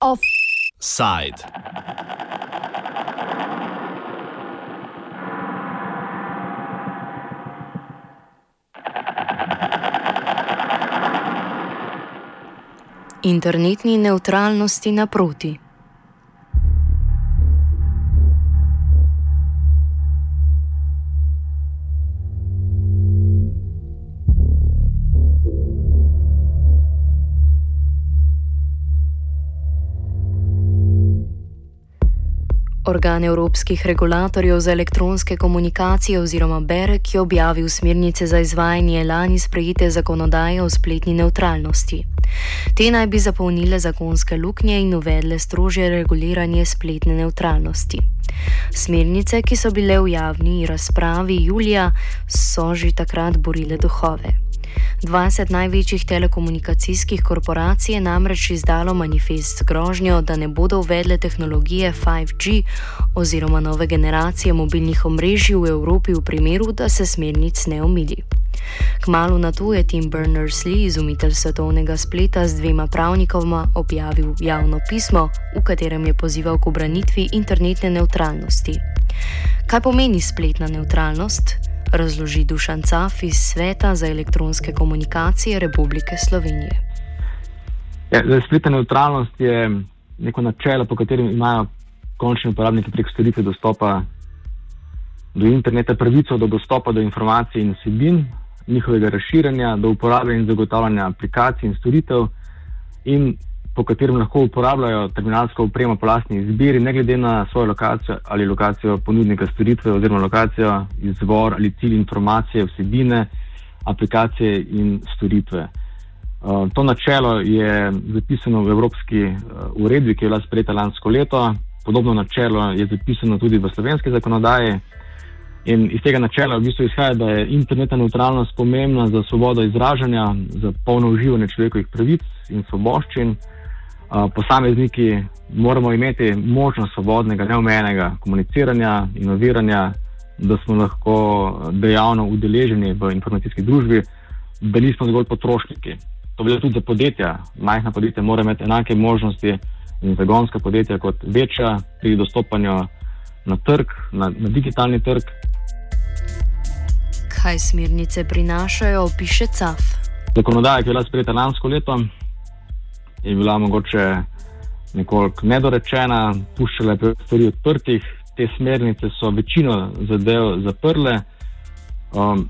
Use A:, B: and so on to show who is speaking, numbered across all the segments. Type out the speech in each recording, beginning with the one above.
A: Offside.
B: Internetni neutralnosti naproti. Organ evropskih regulatorjev za elektronske komunikacije oziroma BEREK je objavil smernice za izvajanje lani sprejete zakonodaje o spletni neutralnosti. Te naj bi zapolnile zakonske luknje in uvedle strožje reguliranje spletne neutralnosti. Smernice, ki so bile v javni razpravi julija, so že takrat borile duhove. 20 največjih telekomunikacijskih korporacij je namreč izdalo manifest z grožnjo, da ne bodo uvedle tehnologije 5G oziroma nove generacije mobilnih omrežij v Evropi v primeru, da se smernic ne omili. Kmalo na to je Tim Berners-Lee, izumitelj svetovnega spleta, z dvema pravnikoma objavil javno pismo, v katerem je pozival k obranitvi internetne neutralnosti. Kaj pomeni spletna neutralnost? Razloži Dušan Caf iz Sveta za elektronske komunikacije Republike Slovenije.
C: Ja, spletna neutralnost je neko načelo, po katerem imajo končni uporabniki prek storitve dostopa do interneta, pravico do dostopa do informacij in vsebin, njihovega razširjanja, do uporabe in zagotavljanja aplikacij in storitev, in po katerem lahko uporabljajo terminalsko opremo po lastni izbiri, ne glede na svojo lokacijo ali lokacijo ponudnika storitve, oziroma lokacijo, izvor ali cilj informacije, vsebine, aplikacije in storitve. Uh, to načelo je zapisano v Evropski uh, uredbi, ki je bila sprejeta lansko leto. Podobno načelo je zapisano tudi v slovenski zakonodaji. In iz tega načela v bistvu izhaja, da je internetna neutralnost pomembna za svobodo izražanja, za polno uživanje človekovih pravic in svoboščin. Posamezniki moramo imeti možnost svobodnega, neomejenega komuniciranja, inoviranja, da smo lahko dejavno udeleženi v informacijski družbi, da nismo zgolj potrošniki. To velja tudi za podjetja. Majhna podjetja morajo imeti enake možnosti in zagonska podjetja kot večja pri dostopanju na trg, na, na digitalni trg.
B: Kaj smernice prinašajo, piše CAF.
C: Zakonodaja, ki je bila sprejeta lansko leto, je bila mogoče nekoliko nedorečena, puščala je stvari odprtih, te smernice so večino zadev zaprle, um,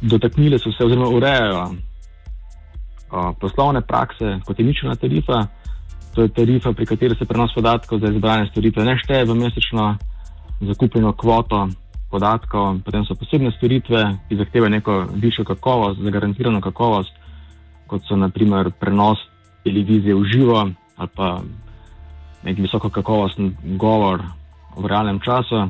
C: dotaknile so se oziroma urejajo uh, poslovne prakse, kot je nična tarifa. To je tarifa, pri kateri se prenos podatkov za izbrane storitve ne šteje v mesečno zakupljeno kvoto podatkov, potem so posebne storitve, ki zahtevajo neko višjo kakovost, zagarantirano kakovost, kot so naprimer prenos televizije v živo ali pa nek visoko kakovosten govor v realnem času.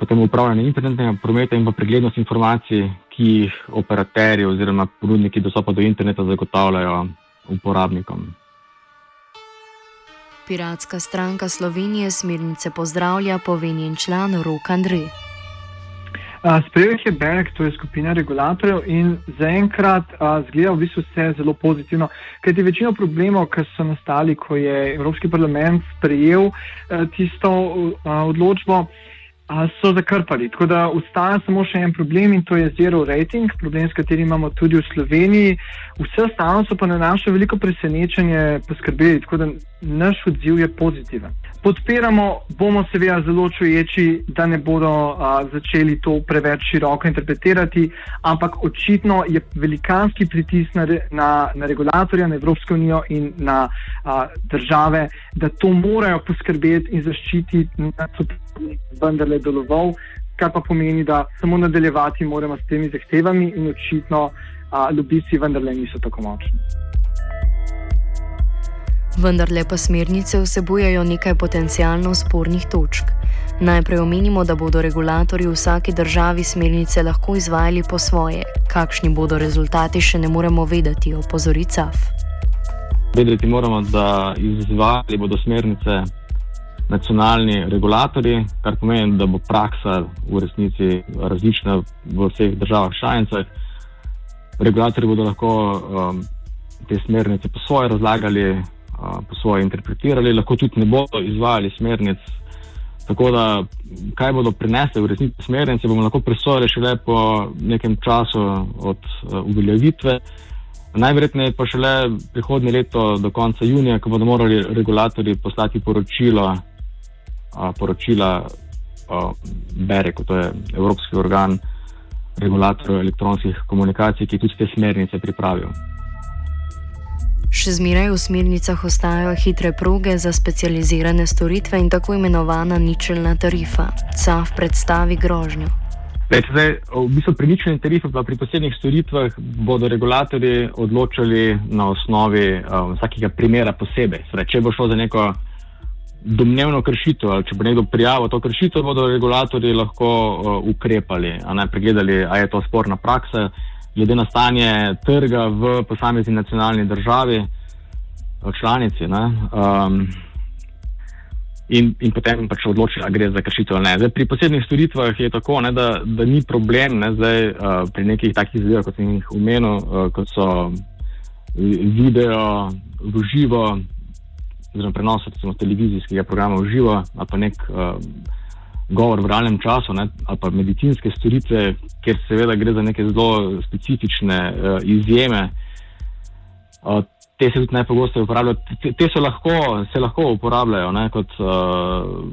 C: Potem upravljanje internetnega prometa in pa preglednost informacij, ki jih operaterji oziroma ponudniki dostopa do interneta zagotavljajo uporabnikom.
B: Piratska stranka Slovenije smernice pozdravlja, pove njen član Rok Andrej.
D: Sprejel jih je Berek, to je skupina regulatorjev in zaenkrat zgleda v bistvu vse zelo pozitivno, kajti večino problemov, ki so nastali, ko je Evropski parlament sprejel tisto odločbo, so zakrpali. Tako da ustaja samo še en problem in to je zero rating, problem, s katerim imamo tudi v Sloveniji. Vse ostalo so pa na naše veliko presenečenje poskrbeli, tako da naš odziv je pozitiven. Podpiramo, bomo seveda zelo čuječi, da ne bodo a, začeli to preveč široko interpretirati, ampak očitno je velikanski pritisk na, na, na regulatorja, na Evropsko unijo in na a, države, da to morajo poskrbeti in zaščititi vendarle deloval, kar pa pomeni, da samo nadaljevati moramo s temi zahtevami in očitno a, lobisti vendarle niso tako močni.
B: Vendarle pa smernice vsebujejo nekaj potencijalno spornih točk. Najprej omenimo, da bodo regulatorji v vsaki državi smernice lahko izvajali po svoje. Kakšni bodo rezultati, še ne moremo vedeti, opozori CAF.
C: Vedeti moramo, da izvajali bodo smernice nacionalni regulatori, kar pomeni, da bo praksa v resnici različna v vseh državah članicah. Regulatori bodo lahko um, te smernice po svoje razlagali, po svoje interpretirali, lahko tudi ne bodo izvajali smernic. Tako da, kaj bodo prinesle v resnici smernice, bomo lahko presojali šele po nekem času od uh, uveljavitve. Najverjetneje pa šele prihodnje leto, do konca junija, ko bodo morali regulatori poslati poročilo poročila BERE, kot je Evropski organ regulatorjev elektronskih komunikacij, ki tudi te smernice pripravijo.
B: Še zmeraj v smernicah ostajajo hitre proge za specializirane storitve in tako imenovana ničelna tarifa. CAF predstavi grožnjo.
C: Leč, zdaj, v bistvu pri ničelni tarifi, pa pri posebnih storitvah, bodo regulatori odločali na osnovi um, vsakega primera posebej. Sre, če bo šlo za neko domnevno kršitev, ali če bo nekdo prijavil to kršitev, bodo regulatori lahko uh, ukrepali, a ne pregledali, ali je to sporna praksa, glede na stanje trga v posamezni nacionalni državi, članici. Um, in, in potem pač odločili, ali gre za kršitev ali ne. Zdaj, pri posebnih storitvah je tako, ne, da, da ni problem ne, zdaj, uh, pri nekih takih zadevah, kot sem jih omenil, uh, kot so video v živo oziroma prenos recimo, televizijskega programa v živo ali pa nek uh, govor v realnem času ne, ali pa medicinske storitve, kjer seveda gre za neke zelo specifične uh, izjeme. Uh, te se tudi najpogosteje uporabljajo, te, te lahko, se lahko uporabljajo ne, kot uh,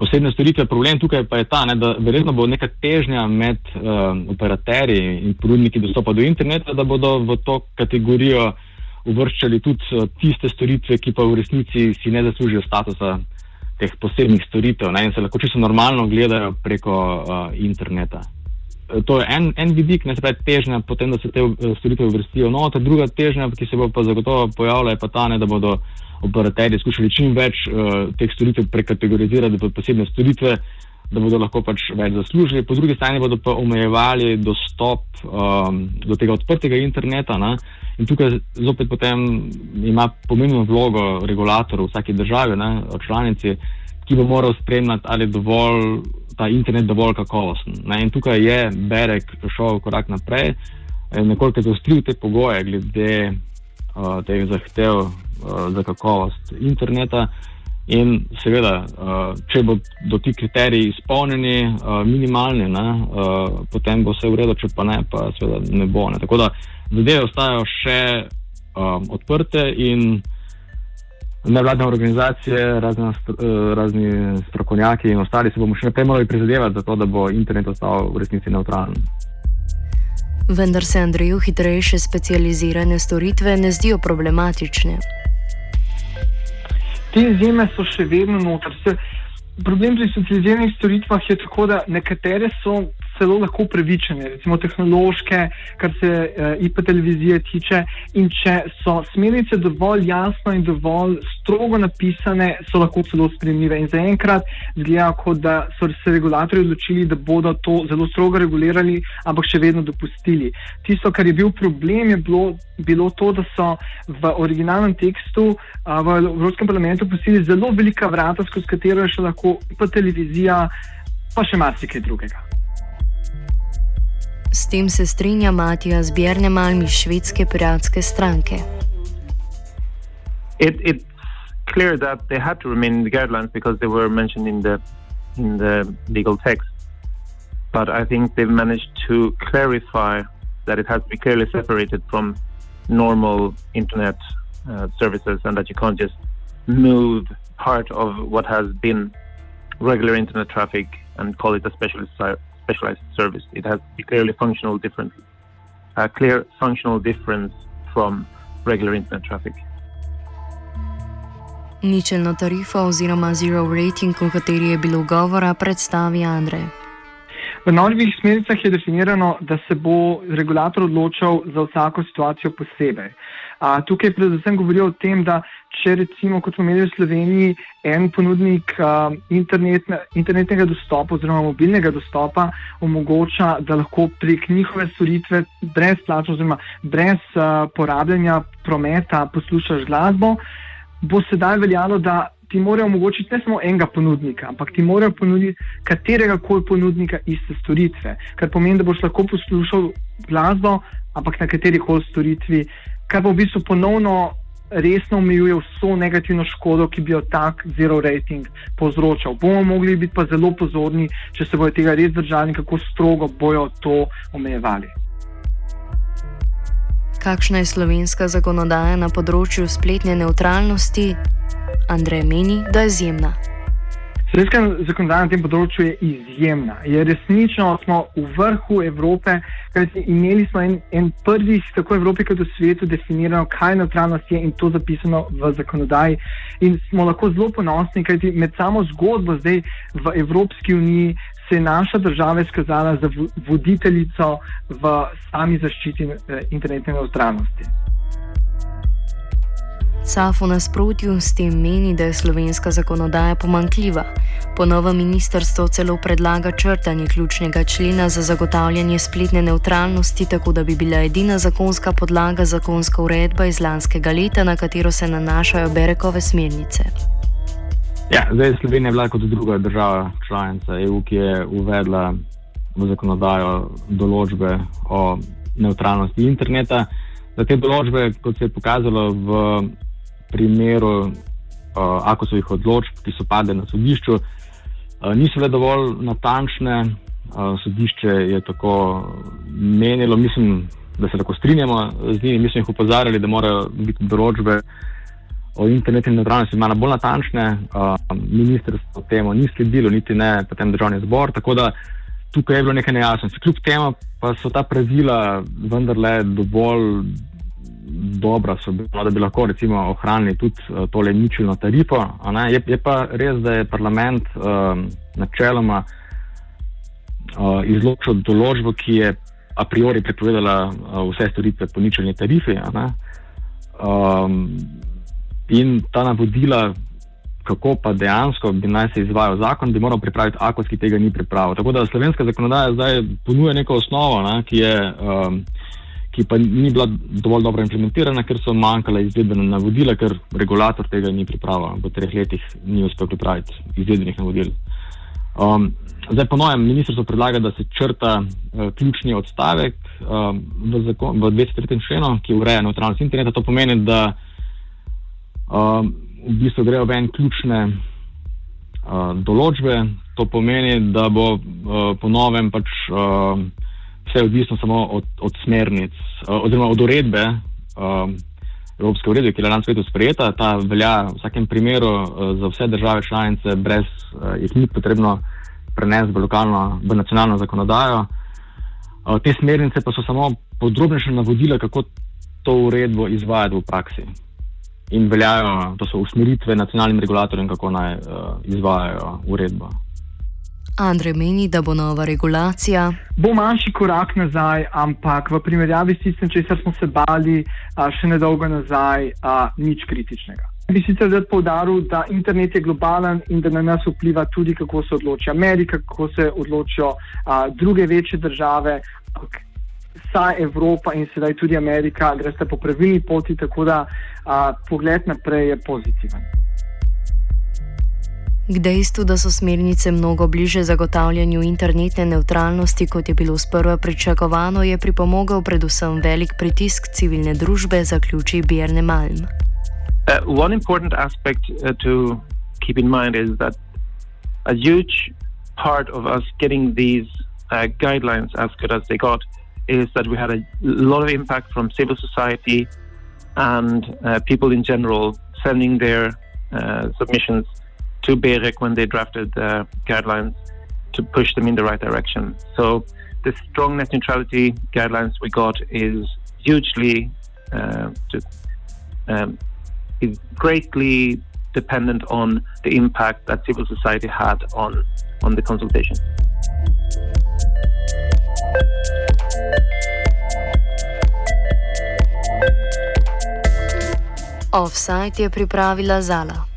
C: posebne storitve. Problem tukaj pa je ta, ne, da verjetno bo neka težnja med uh, operaterji in ponudniki dostopa do interneta, da bodo v to kategorijo uvrščali tudi uh, tiste storitve, ki pa v resnici si ne zaslužijo statusa teh posebnih storitev ne, in se lahko čisto normalno gledajo preko uh, interneta. To je en, en vidik, ne pravi težnja, potem, da se te storitve uvrstijo. No, ta druga težnja, ki se bo pa zagotovo pojavila, je pa ta, ne, da bodo operaterji skušali čim več uh, teh storitev prekategorizirati v posebne storitve, da bodo lahko pač več zaslužili. Po drugi strani bodo pa omejevali dostop um, do tega odprtega interneta. Ne, In tukaj zopet ima pomembno vlogo regulator v vsaki državi, ne, članici, ki bo moral spremljati, ali je dovolj, ta internet dovolj kakovosten. Ne. In tukaj je Berek šel korak naprej, nekoliko zaostril te pogoje glede uh, teh zahtev uh, za kakovost interneta. In seveda, uh, če bodo ti kriteriji izpolnjeni, uh, minimalni, ne, uh, potem bo vse v redu, če pa ne, pa seveda ne bo. Ne. Tako da zadeve ostajajo še um, odprte in nevladne organizacije, razne, razni strokovnjaki in ostali se bomo še naprej morali prizadevati za to, da bo internet ostal v resnici neutralen.
B: Vendar se Andreju hitrejše specializirane storitve ne zdijo problematične.
D: Te izjeme so še vedno noter. Problem pri specializiranih storitvah je tako, da nekatere so celo lahko upravičene, recimo tehnološke, kar se uh, IP televizije tiče. In če so smernice dovolj jasno in dovolj strogo napisane, so lahko celo sprejemljive. In zaenkrat zgleda, kot da so se regulatorji odločili, da bodo to zelo strogo regulirali, ampak še vedno dopustili. Tisto, kar je bil problem, je bilo, bilo to, da so v originalnem tekstu uh, v Evropskem parlamentu pustili zelo velika vrata, skozi katero je še lahko IP televizija. Pa še marsikaj drugega.
B: S tem se strinja Matija Zbjernemalm iz švedske piratske stranke.
E: It, it's clear that they had to remain in the guidelines because they were mentioned in the in the legal text. But I think they've managed to clarify that it has to be clearly separated from normal internet uh, services and that you can't just move part of what has been regular internet traffic and call it a specialist specialized service. It has a clearly functional difference, a clear functional difference from regular internet traffic.
B: Ničelno tarifo oziroma zero rating, o kateri je bilo govora, predstavi Andrej.
D: V novih smernicah je definirano, da se bo regulator odločal za vsako situacijo posebej. A, tukaj predvsem govorijo o tem, da če recimo, kot smo imeli v Sloveniji, en ponudnik uh, internetne, internetnega dostopa oziroma mobilnega dostopa omogoča, da lahko prek njihove storitve brezplačno oziroma brez uh, porabljanja prometa poslušaš glasbo, bo sedaj veljalo, da ti morajo omogočiti ne samo enega ponudnika, ampak ti morajo ponuditi katerega koli ponudnika iste storitve. Kar pomeni, da boš lahko poslušal glasbo, ampak na kateri koli storitvi, kar bo v bistvu ponovno resno omejuje vso negativno škodo, ki bi jo tak zero rating povzročal. Bomo mogli biti pa zelo pozorni, če se bodo tega res držali, kako strogo bojo to omejevali.
B: Kakšna je slovenska zakonodaja na področju spletne neutralnosti? Andrej meni, da je izjemna.
D: Slovenska zakonodaja na tem področju je izjemna. Je resnično smo v vrhu Evrope, kajti imeli smo en, en prvih, tako v Evropi kot v svetu, definirano, kaj neutralnost je in to zapisano v zakonodaji. In smo lahko zelo ponosni, kajti med samo zgodbo zdaj v Evropski uniji se je naša država izkazala za voditeljico v sami zaščiti eh, internetne neutralnosti.
B: Safo nasprotju s tem meni, da je slovenska zakonodaja pomankljiva. Po novem ministrstvo celo predlaga črtanje ključnega člena za zagotavljanje spletne neutralnosti, tako da bi bila edina zakonska podlaga zakonska uredba iz lanskega leta, na katero se nanašajo Berekove smernice.
C: Ja, zdaj je Slovenija bila kot druga država članica EU, ki je uvedla v zakonodajo določbe o neutralnosti interneta. Za te določbe, kot se je pokazalo v primeru uh, Akosovih odločb, ki so padle na sodišču, uh, niso bile dovolj natančne. Uh, sodišče je tako menilo, mislim, da se lahko strinjamo z njimi. Mi smo jih upozarjali, da morajo biti določbe o internetni neutralnosti malo bolj natančne. Uh, ministrstvo temu ni sledilo, niti ne potem državni zbor. Tako da tukaj je bilo nekaj nejasnosti. Kljub temu pa so ta pravila vendarle dovolj dobra so bila, da bi lahko recimo ohranili tudi uh, tole ničelno tarifo. Je, je pa res, da je parlament uh, načeloma uh, izločil določbo, ki je a priori prepovedala uh, vse storitve po ničelni tarifi. Um, in ta navodila, kako pa dejansko bi naj se izvajal zakon, bi moral pripraviti akos, ki tega ni pripravil. Tako da slovenska zakonodaja zdaj ponuja neko osnovo, ne, ki je. Um, ki pa ni bila dovolj dobro implementirana, ker so manjkala izvedbena navodila, ker regulator tega ni pripravil. V treh letih ni uspel pripraviti izvedbenih navodil. Um, zdaj, po novem, ministrstvo predlaga, da se črta uh, ključni odstavek um, v, zakon, v 203. členu, ki ureja neutralnost interneta. To pomeni, da um, v bistvu grejo ven ključne uh, določbe. To pomeni, da bo uh, po novem pač. Uh, vse odvisno samo od, od smernic, eh, oziroma od uredbe, um, Evropske uredbe, ki je lansko leto sprejeta. Ta velja v vsakem primeru uh, za vse države članice, brez uh, jih ni potrebno prenesti v lokalno, v nacionalno zakonodajo. Te smernice pa so samo podrobnejše navodila, kako to uredbo izvajati v praksi. In veljajo, to so usmeritve nacionalnim regulatorjem, kako naj uh, izvajajo uredbo.
B: Andrej meni, da bo nova regulacija.
D: Bo manjši korak nazaj, ampak v primerjavi s tistim, česar smo se bali še nedolgo nazaj, nič kritičnega. Bi sicer rad povdaril, da internet je globalen in da na nas vpliva tudi, kako se odloči Amerika, kako se odločijo a, druge večje države. Vsa Evropa in sedaj tudi Amerika greste po pravilni poti, tako da a, pogled naprej je pozitiven.
B: K dejstvu, da so smernice mnogo bliže zagotavljanju internetne neutralnosti, kot je bilo sprva pričakovano, je pripomogel predvsem velik pritisk civilne družbe, zaključi Bjerne Malm.
E: Uh, one important aspect uh, to keep in mind is that a huge part of us getting these uh, guidelines as good as they got is that we had a lot of impact from civil society and uh, people in general sending their uh, submissions to BEREC when they drafted the guidelines to push them in the right direction. So the strong net neutrality guidelines we got is hugely uh, to, um, is greatly dependent on the impact that civil society had on on the consultation.
B: Offside je pripravila Zala.